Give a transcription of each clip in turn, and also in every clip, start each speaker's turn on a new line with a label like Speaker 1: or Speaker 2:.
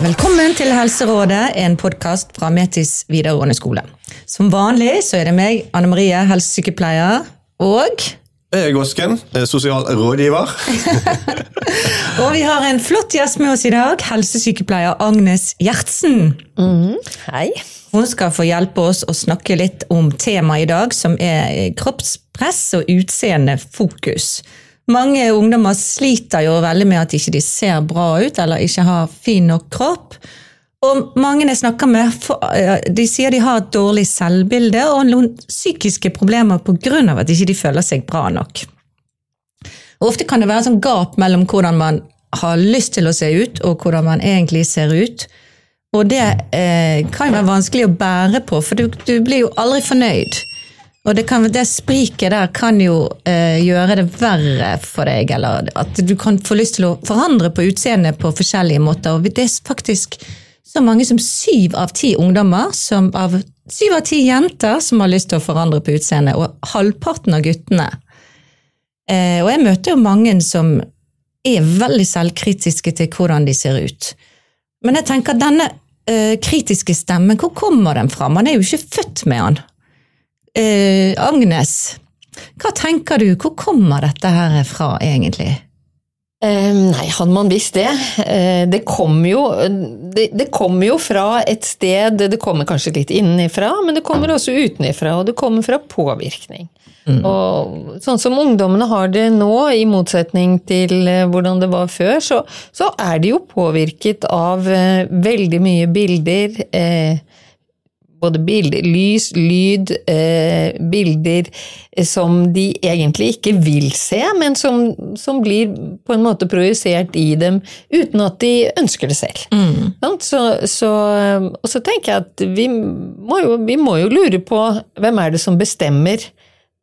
Speaker 1: Velkommen til Helserådet, en podkast fra Metis videregående skole. Som vanlig så er det meg, Anne Marie, helsesykepleier, og
Speaker 2: Jeg er Gåsken, sosial rådgiver.
Speaker 1: Og vi har en flott gjest med oss i dag, helsesykepleier Agnes Gjertsen.
Speaker 3: Hei.
Speaker 1: Hun skal få hjelpe oss å snakke litt om temaet i dag, som er kroppspress og utseendefokus. Mange ungdommer sliter jo veldig med at ikke de ser bra ut eller ikke har fin nok kropp. Og mange jeg snakker med, de sier de har et dårlig selvbilde og noen psykiske problemer pga. at de ikke føler seg bra nok. Og ofte kan det være sånn gap mellom hvordan man har lyst til å se ut, og hvordan man egentlig ser ut. Og det eh, kan jo være vanskelig å bære på, for du, du blir jo aldri fornøyd. Og det, kan, det spriket der kan jo eh, gjøre det verre for deg, eller at du kan få lyst til å forandre på utseendet på forskjellige måter. Og det er faktisk så mange som syv av ti ungdommer, som, av syv av ti jenter, som har lyst til å forandre på utseendet, og halvparten av guttene. Eh, og jeg møter jo mange som er veldig selvkritiske til hvordan de ser ut. Men jeg tenker denne uh, kritiske stemmen, hvor kommer den fra? Man er jo ikke født med den. Uh, Agnes, hva tenker du, hvor kommer dette her fra egentlig?
Speaker 3: Eh, nei, hadde man visst det. Eh, det kommer jo, det, det kommer jo fra et sted Det kommer kanskje litt innenfra, men det kommer også utenfra, og det kommer fra påvirkning. Mm. Og sånn som ungdommene har det nå, i motsetning til eh, hvordan det var før, så, så er de jo påvirket av eh, veldig mye bilder. Eh, både bilder, lys, lyd, eh, bilder som de egentlig ikke vil se, men som, som blir på en måte projisert i dem uten at de ønsker det selv. Mm. Så, så, og så tenker jeg at vi må, jo, vi må, jo, lure på hvem er det som bestemmer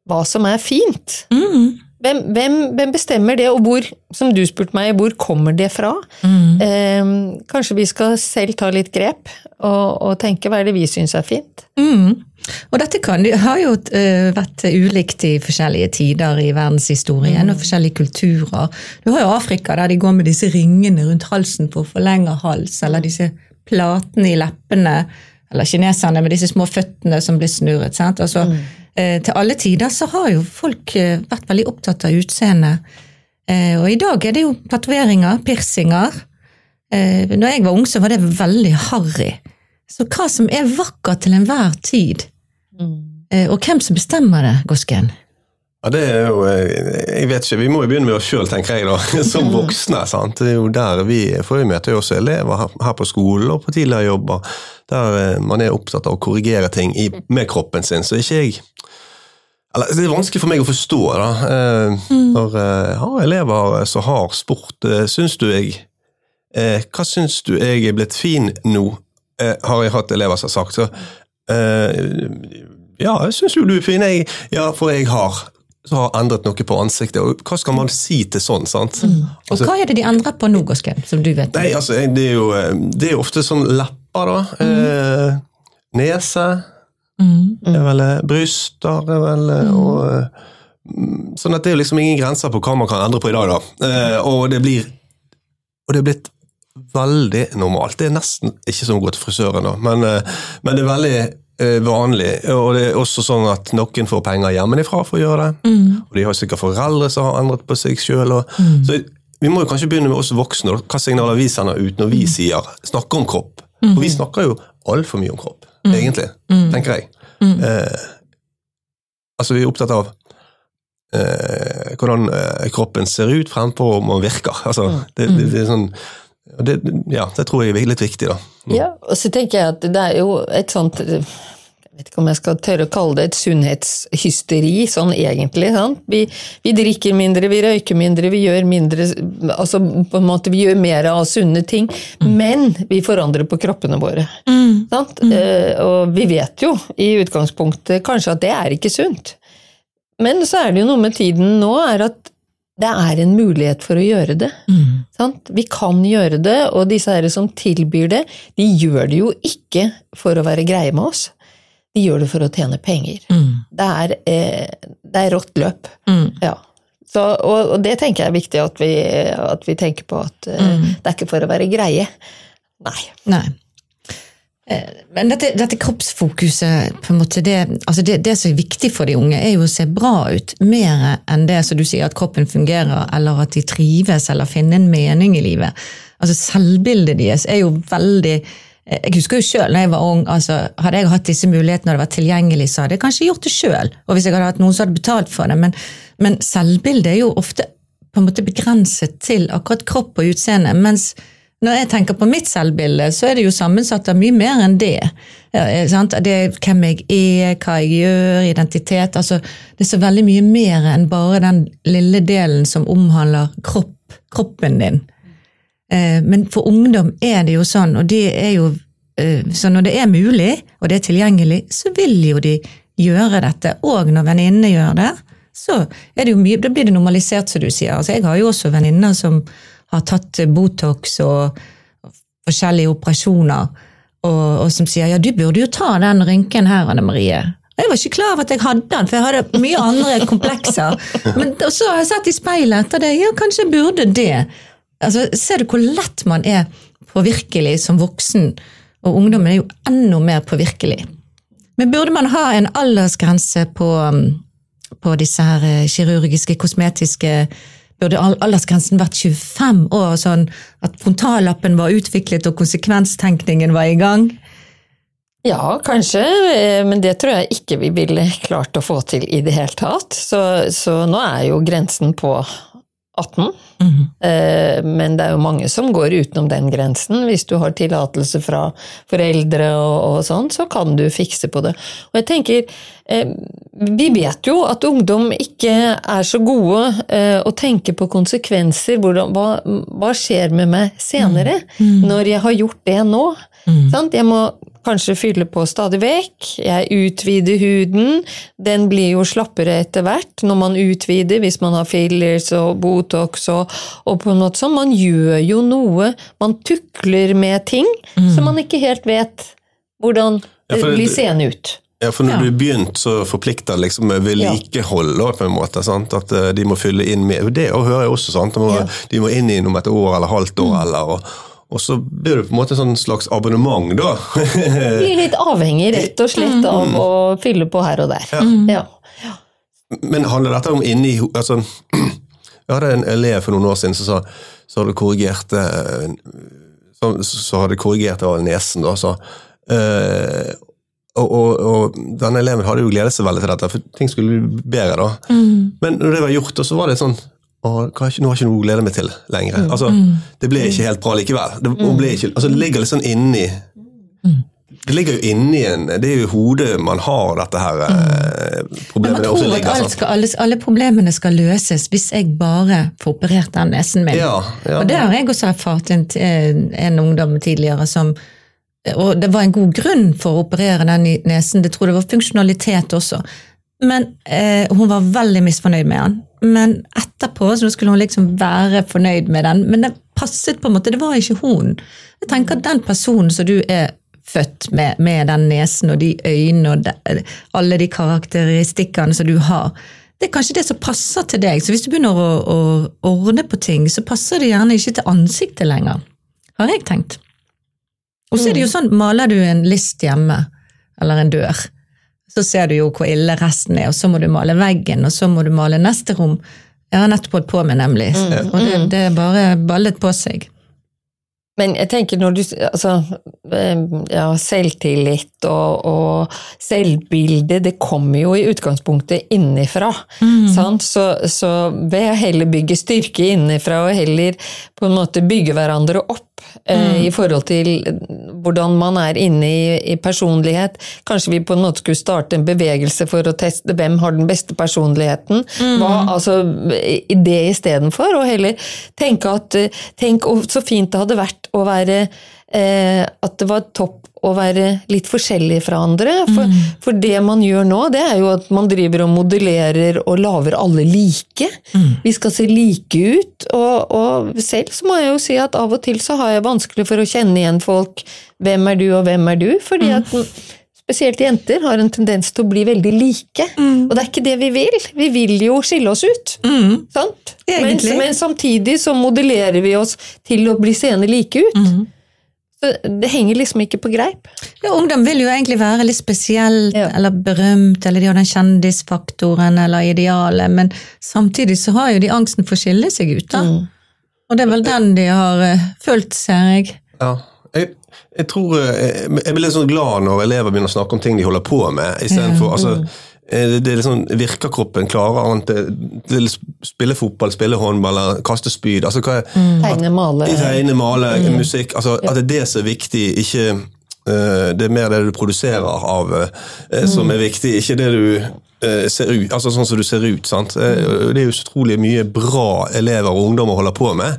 Speaker 3: hva som er fint? Mm. Hvem, hvem, hvem, bestemmer det, og hvor, som du spurte meg, hvor kommer det fra? Mm. Eh, kanskje vi skal selv ta litt grep og, og tenke hva er det vi syns er fint?
Speaker 1: Mm. Og dette kan, har jo uh, vært ulikt i forskjellige tider i verdenshistorien mm. og forskjellige kulturer. Du har jo Afrika der de går med disse ringene rundt halsen for å forlenge hals, eller disse platene i leppene. Eller kineserne med disse små føttene som blir snurret. sant? Altså, mm. Eh, til alle tider så har jo folk eh, vært veldig opptatt av utseendet. Eh, og i dag er det jo tatoveringer, piercinger. Eh, når jeg var ung, så var det veldig harry. Så hva som er vakkert til enhver tid, mm. Eh, og hvem som bestemmer det, Gosken?
Speaker 2: Ja, det er jo, eh, jeg vet ikke, Vi må jo begynne med oss sjøl, tenker jeg. da, Som voksne. sant? Det er jo der vi For vi møter jo også elever her på skolen og på tidligere jobber der eh, man er opptatt av å korrigere ting i, med kroppen sin. Så ikke jeg eller, Det er vanskelig for meg å forstå da, eh, mm. når jeg har elever som har spurt. Syns du jeg Hva syns du jeg er blitt fin nå? Har jeg hatt elever som har sagt. Så, ja, jeg syns jo du er fin, jeg. Ja, for jeg har så har endret noe på ansiktet. og Hva skal man si til sånn? sant? Mm.
Speaker 1: Og altså, Hva er det de endrer på nå, Goske? som du vet?
Speaker 2: Nei, altså, det er jo eh, det er ofte sånn lepper, da. Mm. Eh, nese. Mm. Er vel, eh, bryster er vel mm. og mm, Sånn at det er liksom ingen grenser på hva man kan endre på i dag, da. Eh, og det blir Og det er blitt veldig normalt. Det er nesten ikke som å gå til frisøren, da, men, eh, men det er veldig Eh, vanlig. Og det er også sånn at noen får penger hjemmefra for å gjøre det. Mm. Og de har sikkert foreldre som har endret på seg sjøl. Mm. Så vi må jo kanskje begynne med oss voksne. Hva signaler vi sender ut når vi mm. sier, snakker om kropp. Mm. For vi snakker jo altfor mye om kropp, mm. egentlig, mm. tenker jeg. Eh, altså, vi er opptatt av eh, hvordan eh, kroppen ser ut fremfor om den virker. Altså, det, det, det er sånn det, ja, det tror jeg er litt viktig, da.
Speaker 3: Mm. Ja, og så tenker jeg at det er jo et sånt vet ikke om jeg skal tørre å kalle det et sunnhetshysteri, sånn egentlig. Sant? Vi, vi, drikker mindre, vi røyker mindre, vi gjør mindre Altså på en måte vi gjør mer av sunne ting, mm. men vi forandrer på kroppene våre. Mm. Mm. Uh, og vi vet jo i utgangspunktet kanskje at det er ikke sunt. Men så er det jo noe med tiden nå, er at det er en mulighet for å gjøre det. Mm. Vi kan gjøre det, og disse her som tilbyr det, de gjør det jo ikke for å være greie med oss. De gjør det for å tjene penger. Det, er, eh, det er rått løp. Ja. Så, og, og, det tenker jeg er viktig at vi, at vi tenker på, at eh, det er ikke for å være greie. Nei.
Speaker 1: Nei. Eh, Men dette, dette kroppsfokuset, på en måte, det, altså det, det som er viktig for de unge, er jo å se bra ut. Mer enn det som du sier, at kroppen fungerer, eller at de trives, eller finner en mening i livet. Altså Selvbildet deres er jo veldig Jeg husker jo sjøl da jeg var ung. altså Hadde jeg hatt disse mulighetene og det var tilgjengelig, så hadde jeg kanskje gjort det sjøl. Og hvis jeg hadde hatt noen som hadde betalt for det. Men, men selvbildet er jo ofte på en måte begrenset til akkurat kropp og utseende. mens når jeg tenker på mitt selvbilde, så er det jo sammensatt av mye mer enn det. Sant? Det er hvem jeg er, hva jeg gjør, identitet. altså Det er så veldig mye mer enn bare den lille delen som omhandler kropp, kroppen din. Eh, Men for ungdom er det jo sånn, og de er jo eh, Så når det er mulig, og det er tilgjengelig, så vil jo de gjøre dette. Og når venninnene gjør det, så det mye, blir det normalisert, som du sier. Altså, jeg har jo også venninner som har tatt Botox og forskjellige operasjoner, og, og som sier ja, du burde jo ta den rynken her, Anne Marie. Og Jeg var ikke klar over at jeg hadde den, for jeg hadde mye andre komplekser. Men så har jeg sett i speilet etter det, ja, kanskje jeg burde det. Altså, Ser du hvor lett man er påvirkelig som voksen, og ungdommen er jo enda mer påvirkelig. Men burde man ha en aldersgrense på, um, på disse her eh, kirurgiske, kosmetiske Burde aldersgrensen vært 25 år, sånn at frontallappen var utviklet og konsekvenstenkningen var i gang?
Speaker 3: Ja, kanskje, eh, men det tror jeg ikke vi ville klart å få til i det hele tatt. Så, så nå er jo grensen på 18. Eh, Men det er jo mange som går utenom den grensen. Hvis du har tillatelse fra foreldre og, og sånn, så kan du fikse på det. Og jeg tenker, eh, vi vet jo at ungdom ikke er så gode eh, å tenke på konsekvenser. Hvordan, hva, hva skjer med meg senere, når jeg har gjort det nå? Sant? Jeg må kanskje fylle på stadig vekk. Jeg utvider huden. Den blir jo slappere etter hvert når man utvider, hvis man har fillers og Botox og, og på en måte sånn. Man gjør jo noe. Man tukler med ting som man ikke helt vet hvordan
Speaker 2: Ja,
Speaker 3: det blir
Speaker 2: det-
Speaker 3: seende ut.
Speaker 2: Ja, for når
Speaker 1: Ja.
Speaker 2: du begynte, begynt, så forplikter det liksom vedlikehold, da, på en måte. Sant? At eh, de må fylle inn med Det og hører jeg også, sant. De må,
Speaker 3: Ja.
Speaker 2: de må inn i om et år eller halvt år, eller og, og så blir det på en måte en slags abonnement, da.
Speaker 3: Blir litt avhengig rett og slett av å fylle på her og der. Ja.
Speaker 2: Men handler dette om inni altså, Jeg hadde en elev for noen år siden som sa så hadde korrigert eh, så, så hadde korrigert av nesen, da, så øh, og, og, og denne eleven hadde jo gledet seg veldig til dette, for ting skulle bli bedre da. Men når det var gjort, så var det sånn Nå har jeg ikke noe å glede meg til lenger. Altså, Det ble ikke helt bra likevel. Det, ikke, altså, det ligger litt sånn inni Det ligger jo inni en Det er jo i hodet man har dette her
Speaker 1: Men
Speaker 2: problemet.
Speaker 1: man
Speaker 2: det også
Speaker 1: tror at
Speaker 2: ligger,
Speaker 1: alt skal, alle, alle problemene skal løses hvis jeg bare får operert den nesen min.
Speaker 2: Ja, ja.
Speaker 1: Og det har jeg også erfart en, en, ungdom tidligere som Og det var en god grunn for å operere den nesen, det tror jeg var funksjonalitet også. Men eh, hun var veldig misfornøyd med den. Men etterpå så skulle hun liksom være fornøyd med den. Men det passet på en måte, det var ikke hun. Jeg tenker at den personen som du er født med, med den nesen og de øynene og de, alle de karakteristikkene som du har, det er kanskje det som passer til deg. Så hvis du begynner å, å ordne på ting, så passer det gjerne ikke til ansiktet lenger. Har jeg tenkt. Og så er det jo sånn, maler du en list hjemme, eller en dør, så ser du jo hvor ille resten er, og så må du male veggen, og så må du male neste rom. Jeg har nettopp holdt på med, nemlig. Og det, det er bare ballet på seg.
Speaker 3: Men jeg tenker når du Altså, eh, ja, selvtillit og, og selvbilde, det kommer jo i utgangspunktet innifra. Sant? Så, så ved å heller bygge styrke innifra og heller på en måte bygge hverandre opp eh, i forhold til hvordan man er inne i, i personlighet. Kanskje vi på en måte skulle starte en bevegelse for å teste hvem har den beste personligheten. Hva, altså, i det istedenfor, og heller tenke at eh, Tenk så fint det hadde vært å være eh, At det var topp å være litt forskjellig fra andre. For, for det man gjør nå, det er jo at man driver og modellerer og lager alle like. Vi skal se like ut. Og, og selv så må jeg jo si at av og til så har jeg vanskelig for å kjenne igjen folk. Hvem er du, og hvem er du? Fordi at spesielt jenter, har en tendens til å bli veldig like. Og det er ikke det vi vil. Vi vil jo skille oss ut. Sant? Men, men samtidig så modellerer vi oss til å bli seende like ut. Så det henger liksom ikke på greip.
Speaker 1: Ja, ungdom vil jo egentlig være litt spesielt
Speaker 3: Ja.
Speaker 1: eller berømt, eller de har den kjendisfaktoren eller idealet, men samtidig så har jo de angsten for å skille seg ut. da. Og det er vel den de har uh, følt ser jeg.
Speaker 2: Ja. Jeg, jeg tror jeg, Jeg blir litt sånn glad når elever begynner å snakke om ting de holder på med, istedenfor altså, eh, det er liksom, Virker kroppen klarer han til, til spille fotball, spille håndball eller kaste spyd? altså hva er,
Speaker 3: Tegne, male.
Speaker 2: Tegne, male, musikk altså At det er det som er viktig, ikke uh, Det er mer det du produserer av eh, som er viktig, ikke det du eh, ser ut, altså sånn som du ser ut. sant? Eh, Det er jo så utrolig mye bra elever og ungdommer holder på med.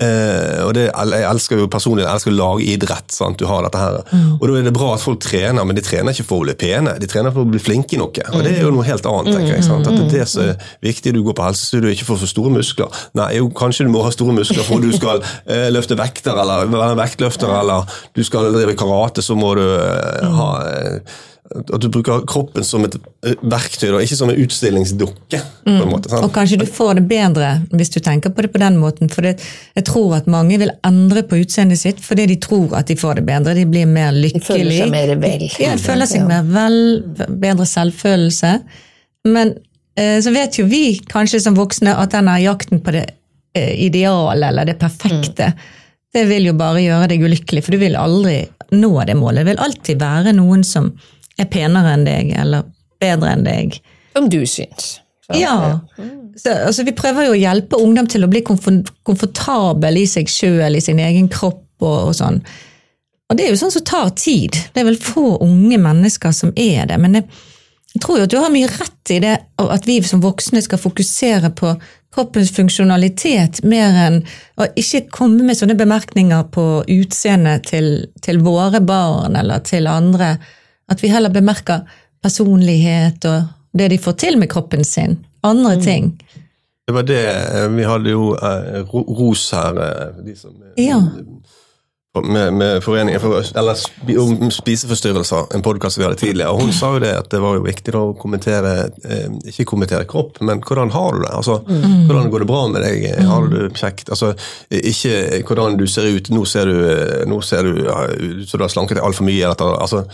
Speaker 2: Eh, og det, Jeg elsker jo personlig jeg elsker lagidrett. sant? Du har dette her. Og Da er det bra at folk trener, men de trener ikke for å bli pene, de trener for å bli flinke i noe. Og Det er jo noe helt annet. tenker jeg, sant? At det er det som er viktig. Du går på helsestudio ikke for å få store muskler. Nei, jo, kanskje du må ha store muskler for du skal eh, løfte vekter, eller være vektløfter, eller du skal drive karate, så må du eh, ha eh, at du bruker kroppen som et eh, verktøy, da, ikke som en utstillingsdukke. på en måte, sant?
Speaker 1: Og kanskje du får det bedre hvis du tenker på det på den måten. For det, jeg tror at mange vil endre på utseendet sitt fordi de tror at de får det bedre. De blir mer lykkelige.
Speaker 3: føler seg mer vel.
Speaker 1: Ja, de føler seg mer vel, bedre selvfølelse. Men eh, så vet jo vi kanskje som voksne at denne jakten på det eh, ideale eller det perfekte, det vil jo bare gjøre deg ulykkelig, for du vil aldri nå det målet. Det vil alltid være noen som er penere enn deg, eller bedre enn deg.
Speaker 3: Som du syns. Så,
Speaker 1: Ja. Så, altså, vi prøver jo å hjelpe ungdom til å bli komfortabel i seg sjøl, i sin egen kropp og, og sånn. Og det er jo sånn som tar tid. Det er vel få unge mennesker som er det. Men jeg, jeg tror jo at du har mye rett i det at vi som voksne skal fokusere på kroppens funksjonalitet mer enn å ikke komme med sånne bemerkninger på utseendet til, til våre barn eller til andre. At vi heller bemerker personlighet og det de får til med kroppen sin. Andre ting.
Speaker 2: Det var det eh, Vi hadde jo eh, Ros her, eh, de som
Speaker 1: Ja.
Speaker 2: Med, med Foreningen for eller om spiseforstyrrelser, en podkast vi hadde tidligere. og Hun sa jo det at det var jo viktig da å kommentere eh, ikke kommentere kropp, men hvordan har du det? Altså, Hvordan går det bra med deg? Har du det kjekt? Altså, Ikke hvordan du ser ut. Nå ser du, nå ser du ja, du har slanket deg altfor mye. Eller, altså,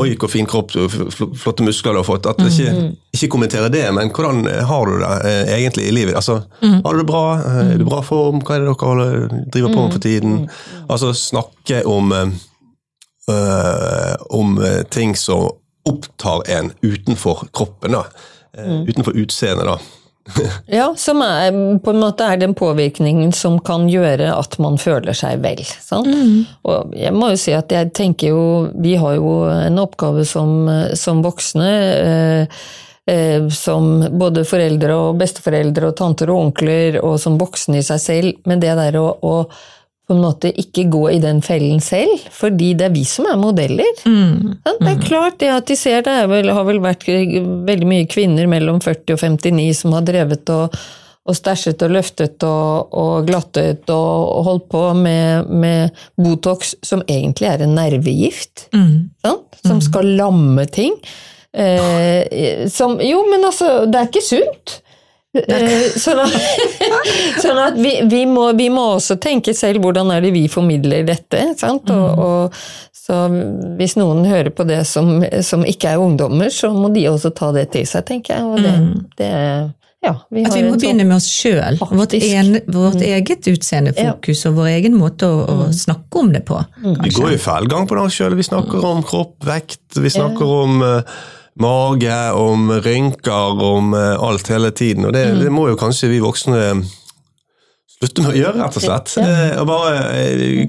Speaker 2: Oi, hvor fin kropp flotte muskler du har fått. At det ikke, ikke kommentere det, men hvordan har du det eh, egentlig i livet? Altså, Har du det bra? Eh, Er du i bra form? Hva er det dere holder, driver på med for tiden? Altså snakke om eh, øh, om ting som opptar en utenfor kroppen, da. Mm. Utenfor utseendet, da.
Speaker 3: Ja, som er, på en måte er den påvirkningen som kan gjøre at man føler seg vel. Sant? Og jeg må jo si at jeg tenker jo Vi har jo en oppgave som, som voksne. Eh, som både foreldre og besteforeldre og tanter og onkler, og som voksne i seg selv. Men det der å, å på en måte ikke gå i den fellen selv, fordi det er vi som er modeller. Mm. Det er klart det at de ser det, vel, har vel vært veldig mye kvinner mellom 40 og 59 som har drevet og, og stæsjet og løftet og, og glattet og, og holdt på med, med Botox, som egentlig er en nervegift. Sant? Som skal lamme ting. Eh, som, jo, men altså, det er ikke sunt. Eh, sånn at, sånn at vi, vi, må, vi må også tenke selv hvordan er det vi formidler dette. Sant? Og, og, så hvis noen hører på det som, som ikke er ungdommer, så må de også ta det til seg, tenker jeg. Og det, det ja, vi
Speaker 1: At vi må
Speaker 3: en sånn-
Speaker 1: begynne med oss sjøl. Vårt, vårt eget utseendefokus og vår egen måte å, å snakke om det på.
Speaker 2: Vi
Speaker 1: kanskje.
Speaker 2: går jo feilgang på det sjøl. Vi snakker om kropp, vekt, vi snakker om eh, mage, om rynker, om eh, alt hele tiden. Og det, det må jo kanskje vi voksne slutte med å gjøre, rett og slett. Ja. og bare eh,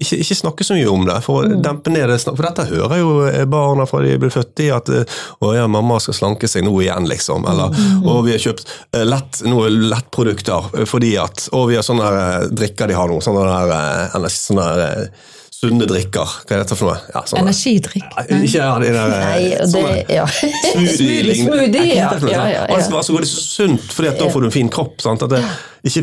Speaker 2: ikke, ikke snakke så mye om det, for å dempe ned det. For dette hører jo eh, barna fra de blir født i, at eh, å ja, mamma skal slanke seg nå igjen, liksom. Eller og vi har kjøpt eh, lett, noe lettprodukter eh, fordi at 'Å, vi har sånne her, eh, drikker de har nå, sånne eh, eller sånne her, eh, sunne drikker. Hva er dette for noe? Ja, sånn.
Speaker 1: Energidrikk.
Speaker 2: Ja, Ikke ja, de der
Speaker 3: Nei, det Ja.
Speaker 2: smoothie.
Speaker 3: Smoothie, ja.
Speaker 2: For
Speaker 3: ja, ja,
Speaker 2: Alt skal
Speaker 3: ja.
Speaker 2: være så går det så sunt, fordi da får du en fin kropp. Sant? At det, ikke,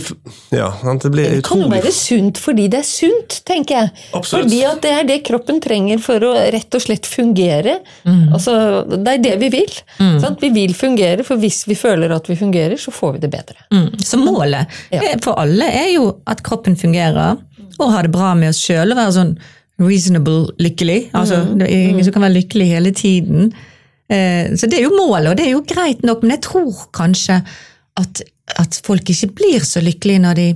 Speaker 2: ja, sant? det blir
Speaker 3: Det kan jo være sunt fordi det er sunt, tenker jeg.
Speaker 2: Absolutt.
Speaker 3: Fordi at det er det kroppen trenger for å rett og slett fungere. Altså, det er det vi vil. Sant? Vi vil fungere, for hvis vi føler at vi fungerer, så får vi det bedre.
Speaker 1: Mm. Så målet
Speaker 3: Ja.
Speaker 1: for alle er jo at kroppen fungerer, og ha det bra med oss sjøl, og være sånn reasonable lykkelig. Altså, Det er ingen som kan være lykkelig hele tiden. Eh, Så det er jo målet, og det er jo greit nok, men jeg tror kanskje at, at folk ikke blir så lykkelige når de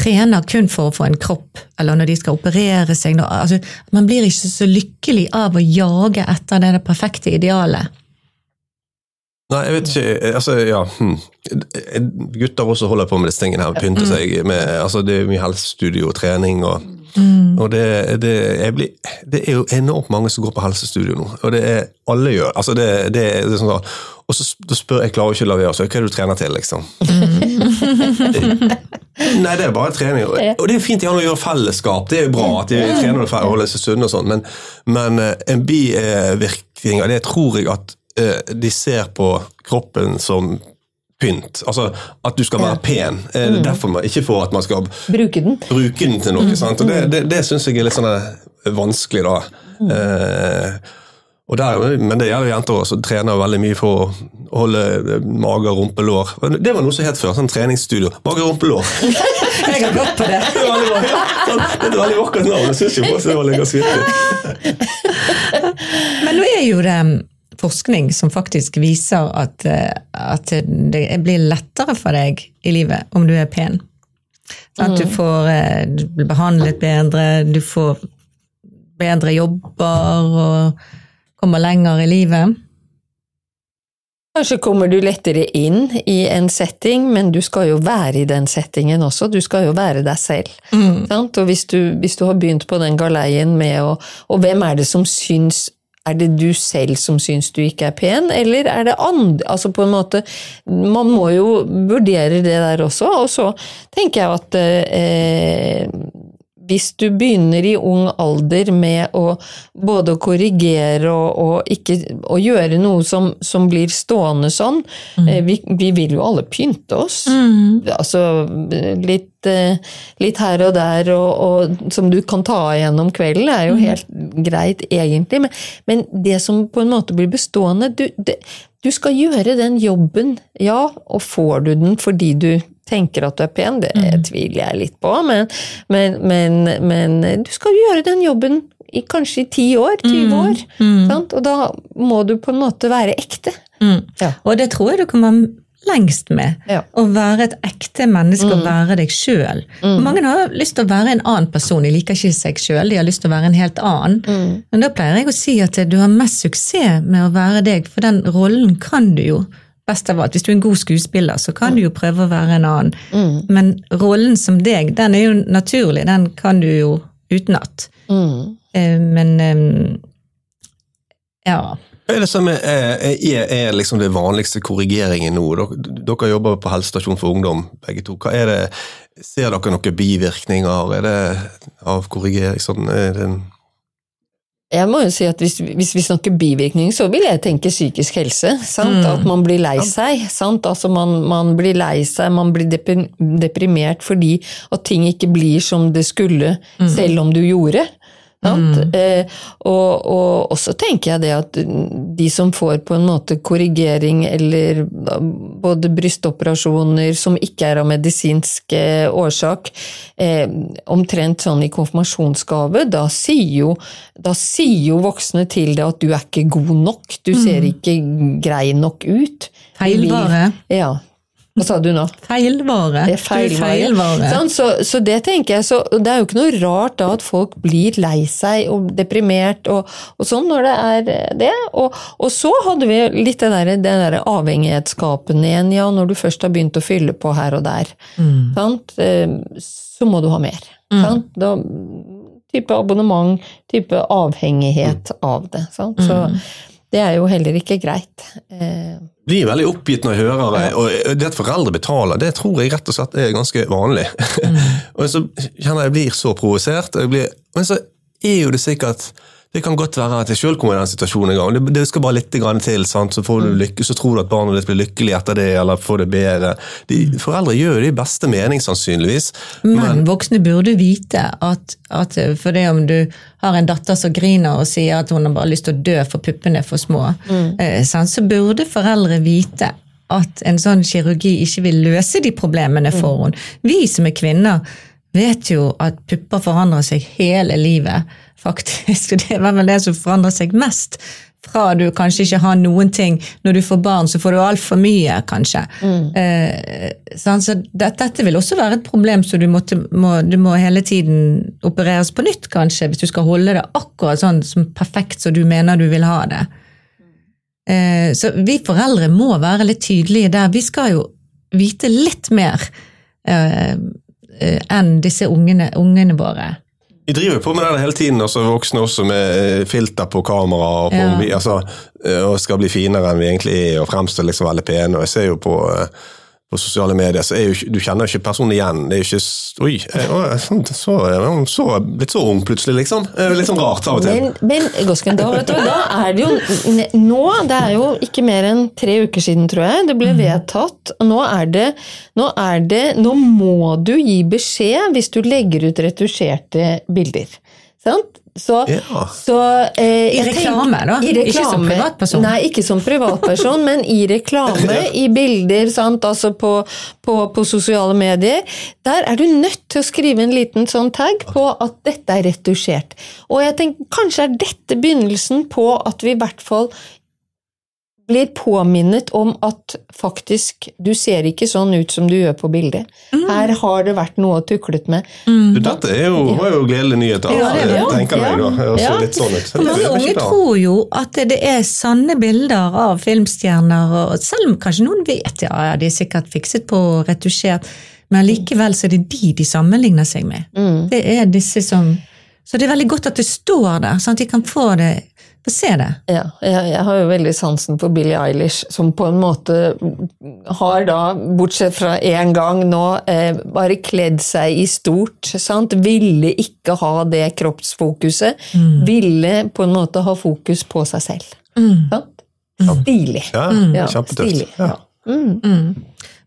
Speaker 1: trener kun for å få en kropp, eller når de skal operere seg. Altså, man blir ikke så lykkelig av å jage etter det, det perfekte idealet.
Speaker 2: Nei, jeg vet ikke. altså, ja. Hm. Gutter også holder på med disse tingene her. Pynter seg med altså, Det er mye helsestudio og trening. og, og det, det, blir, det er jo enormt mange som går på helsestudio nå. Og det er alle gjør. altså det, det, er- sånn, da- Og så spør jeg klarer ikke å la være. Så, hva er det du trener til, liksom? Nei, det er bare trening. Og, og det er fint å gjøre fellesskap. Det er jo bra at de trener for å holde seg sunne og sånn, men, men eh, en bivirkning av det tror jeg at eh, de ser på kroppen som pynt. Altså at du skal være pen. Eh, Det er derfor man, ikke for at man skal
Speaker 3: Bruke den.
Speaker 2: bruke den til noe. sant? Og Det, det, det syns jeg er litt sånn eh, vanskelig, da. Eh, og der, men det gjelder jenter også, som trener veldig mye for å holde eh, mage, rumpe, lår. Det var noe som het før. sånn treningsstudio. Mage, rumpe, lår.
Speaker 1: Jeg har gått på det.
Speaker 2: Det veldig. Sånn, det er et veldig vakkert navn. Jeg syns jo det var ganske vittig.
Speaker 1: Men nå er jo det forskning som faktisk viser at, eh, at det blir lettere for deg i livet om du er pen. Sånn at du får eh, du blir behandlet bedre, du får bedre jobber og kommer lenger i livet.
Speaker 3: Kanskje kommer du lettere inn i en setting, men du skal jo være i den settingen også. Du skal jo være deg selv. Sant? Og hvis du, hvis du har begynt på den galeien med å Og hvem er det som syns er det du selv som syns du ikke er pen, eller er det andre Altså på en måte Man må jo vurdere det der også, og så tenker jeg at eh, hvis du begynner i ung alder med å både korrigere og, og ikke og gjøre noe som, som blir stående sånn mm. vi, vi vil jo alle pynte oss. Altså litt, eh, litt her og der og, og som du kan ta igjen om kvelden, er jo helt greit egentlig. Men, men det som på en måte blir bestående du, det, du skal gjøre den jobben, ja, og får du den fordi du tenker at du er pen, det tviler jeg litt på, men, men, men, men du skal gjøre den jobben i kanskje i 10 år, 20 år. Sant? Og da må du på en måte være ekte. Ja.
Speaker 1: Og det tror jeg du kommer lengst med.
Speaker 3: Ja.
Speaker 1: Å være et ekte menneske og være deg sjøl. Mange har lyst til å være en annen person, de liker ikke seg sjøl, de har lyst til å være en helt annen. Men da pleier jeg å si at du har mest suksess med å være deg, for den rollen kan du jo. Best av alt, Hvis du er en god skuespiller, så kan du jo prøve å være en annen. Men rollen som deg, den er jo naturlig, den kan du jo utenat. Eh, Men eh, ja.
Speaker 2: Hva er det som er, er, er liksom det vanligste korrigeringen nå? Dere, dere jobber på helsestasjon for ungdom, begge to. Hva er det, ser dere noen bivirkninger er det av korrigering? Sånn, er det en
Speaker 3: Jeg må jo si at hvis, hvis vi snakker bivirkning, så vil jeg tenke psykisk helse. Sant? At man blir lei seg. Sant? Altså man, man blir lei seg, man blir deprimert fordi at ting ikke blir som det skulle, selv om du gjorde. Sant? Eh, og, og, også tenker jeg det at de som får på en måte korrigering eller både brystoperasjoner som ikke er av medisinsk eh, årsak, eh, omtrent sånn i konfirmasjonsgave, da sier, jo, da sier jo voksne til deg at du er ikke god nok, du ser ikke grei nok ut.
Speaker 1: Feilvare.
Speaker 3: Ja. Hva sa du nå?
Speaker 1: Feilvare.
Speaker 3: Det er feilvare.
Speaker 1: Er feilvare.
Speaker 3: Sånn, Så, så det tenker jeg, så det er jo ikke noe rart da at folk blir lei seg og deprimert og, og sånn når det er det. Og, og så hadde vi litt det der, den der avhengighetsskapen igjen, ja, når du først har begynt å fylle på her og der. Sant? Eh, Så må du ha mer. Sant? Da, type abonnement, type avhengighet av det. Sant? Så det er jo heller ikke greit. Eh,
Speaker 2: blir veldig oppgitt når jeg hører det. Og det at foreldre betaler, det tror jeg rett og slett er ganske vanlig. og så kjenner jeg blir så provosert. blir- Men så er jo det sikkert det kan godt være at jeg sjøl kommer i den situasjonen en gang. Det, det skal bare litt grann til, sant? så, får du lykke, så tror du at barnet ditt blir lykkelig etter det, eller får det bedre. De, foreldre gjør jo det i beste mening, sannsynligvis.
Speaker 1: Men, voksne burde vite at, at for det om du har en datter som griner og sier at hun har bare lyst til å dø for puppene er for små, eh, så burde foreldre vite at en sånn kirurgi ikke vil løse de problemene for henne. Vi som er kvinner, vet jo at pupper forandrer seg hele livet, faktisk. Det er vel det som forandrer seg mest. Fra du kanskje ikke har noen ting, når du får barn, så får du altfor mye, kanskje. Eh, sant? så dette, dette vil også være et problem, så du, måtte, må, du må hele tiden opereres på nytt, kanskje, hvis du skal holde det akkurat sånn som perfekt som du mener du vil ha det. Eh, så vi foreldre må være litt tydelige der. Vi skal jo vite litt mer eh, eh, enn disse ungene, ungene våre.
Speaker 2: Vi driver på med det hele tiden, også voksne også, med eh, filter på kamera og, på,
Speaker 1: Ja.
Speaker 2: altså, eh, og skal bli finere enn vi egentlig er, og fremstå liksom veldig pene. Og jeg ser jo på, eh, på sosiale medier, så er jo, ikke- du kjenner jo ikke personen igjen. Det er jo ikke Oi, jeg, å, så, så, blitt så ung plutselig, liksom. Litt sånn rart av og til.
Speaker 3: Men, men Gosken, da, vet du, da er det jo Nå, det er jo ikke mer enn tre uker siden, tror jeg, det ble vedtatt. og Nå er det Nå er det Nå må du gi beskjed hvis du legger ut retusjerte bilder. Sant? Så,
Speaker 2: Ja.
Speaker 3: så eh,
Speaker 1: I reklame, da?
Speaker 3: I
Speaker 1: Ikke som privatperson?
Speaker 3: Nei, ikke som privatperson, men i reklame, i bilder, sant? altså på, på, på sosiale medier. Der er du nødt til å skrive en liten sånn tag på at dette er retusjert. Og jeg tenker, kanskje er dette begynnelsen på at vi i hvert fall blir påminnet om at faktisk, du ser ikke sånn ut som du gjør på bildet.
Speaker 1: Mm.
Speaker 3: Her har det vært noe tuklet med.
Speaker 2: Du, Dette er jo, var jo gledelig nyhet.
Speaker 3: Ja, det er
Speaker 2: tenker jeg da. Høres
Speaker 3: Ja.
Speaker 2: litt sånn ut.
Speaker 1: Mange unge tror jo at det er sanne bilder av filmstjerner, og selv om kanskje noen vet ja, ja, de er sikkert fikset på og retusjert, men likevel så er det de de sammenligner seg med. Det er disse som Så det er veldig godt at det står der, sånn at de kan få det få se det.
Speaker 3: Ja, jeg, jeg har jo veldig sansen for Billie Eilish, som på en måte har da, bortsett fra én gang nå, eh, bare kledd seg i stort. Sant? Ville ikke ha det kroppsfokuset. Ville på en måte ha fokus på seg selv. Sant? Stilig.
Speaker 2: Ja,
Speaker 3: Ja,
Speaker 2: kjempetøft. Ja.
Speaker 1: Mm.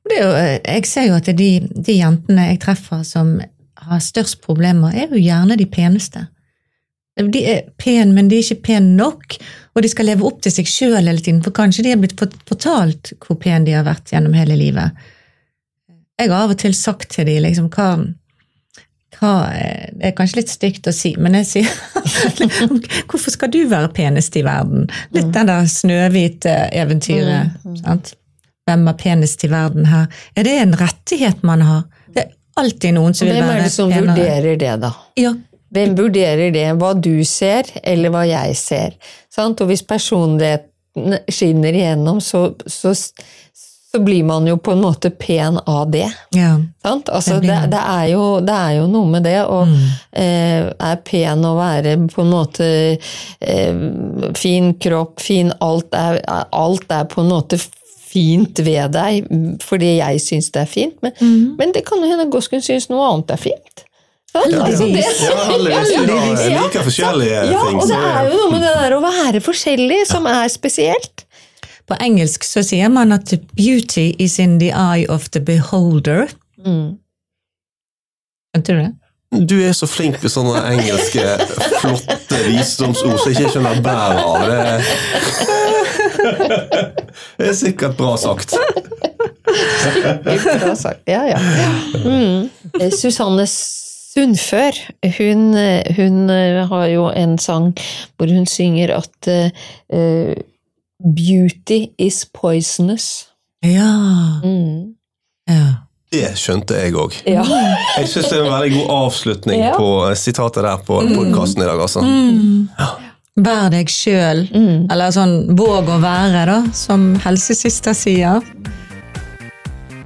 Speaker 1: er jo, eh, jeg ser jo at de, de jentene jeg treffer som har størst problemer, er jo gjerne de peneste. De er pene, men de er ikke pene nok, og de skal leve opp til seg sjøl hele tiden, for kanskje de har blitt fortalt hvor pene de har vært gjennom hele livet. Jeg har av og til sagt til dem liksom, hva, hva eh, Det er kanskje litt stygt å si, men jeg sier Hvorfor skal du være penest i verden? Litt den der Snøhvit-eventyret. sant? Hvem er penest i verden her? Er det en rettighet man har? Det er alltid noen som vil være penere.
Speaker 3: Hvem er det som
Speaker 1: penere.
Speaker 3: vurderer det, da?
Speaker 1: Ja,
Speaker 3: Hvem vurderer det? Hva du ser, eller hva jeg ser? Sant? Og hvis personligheten skinner igjennom, så, så, så blir man jo på en måte pen av det.
Speaker 1: ja.
Speaker 3: Sant? Altså,
Speaker 1: Det
Speaker 3: det, det, er jo, det er jo noe med det å eh, er pen å være på en måte eh, fin kropp, fin alt er, alt er på en måte fint ved deg fordi jeg syns det er fint, men, men det kan jo hende Gosken syns noe annet er fint. Sant? Altså,
Speaker 2: Ja, heldigvis. Vi
Speaker 3: liker
Speaker 2: like forskjellige
Speaker 3: ja,
Speaker 2: ting.
Speaker 3: og det er jo noe med det der å være forskjellig som er spesielt.
Speaker 1: På engelsk så sier man at beauty is in the eye of the beholder.
Speaker 3: Mm.
Speaker 1: Skjønte du det?
Speaker 2: Du er så flink med sånne engelske, flotte visdomsord som jeg ikke skjønner bæret av. Det, det er sikkert bra sagt.
Speaker 3: Bra sagt. Ja, ja. Mm. Eh, Susanne Sundfør, hun, eh, hun eh, har jo en sang hvor hun synger at eh, eh, Beauty is poisonous.
Speaker 1: Ja.
Speaker 3: Mm.
Speaker 1: ja.
Speaker 2: Det skjønte jeg òg.
Speaker 3: Ja.
Speaker 2: Jeg syns det er en veldig god avslutning
Speaker 3: Ja.
Speaker 2: på sitatet der på podkasten i dag. altså.
Speaker 1: Vær deg sjøl, eller sånn våg å være, da, som helsesøster sier.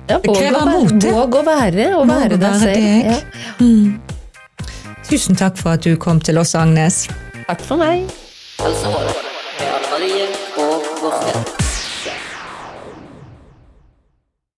Speaker 3: Ja, våg,
Speaker 1: krever
Speaker 3: å være, våg å være, og være deg selv.
Speaker 1: deg.
Speaker 3: Ja.
Speaker 1: Tusen takk for at du kom til oss, Agnes.
Speaker 3: Takk for meg.
Speaker 4: Altså, Anne Marie og Gåsne.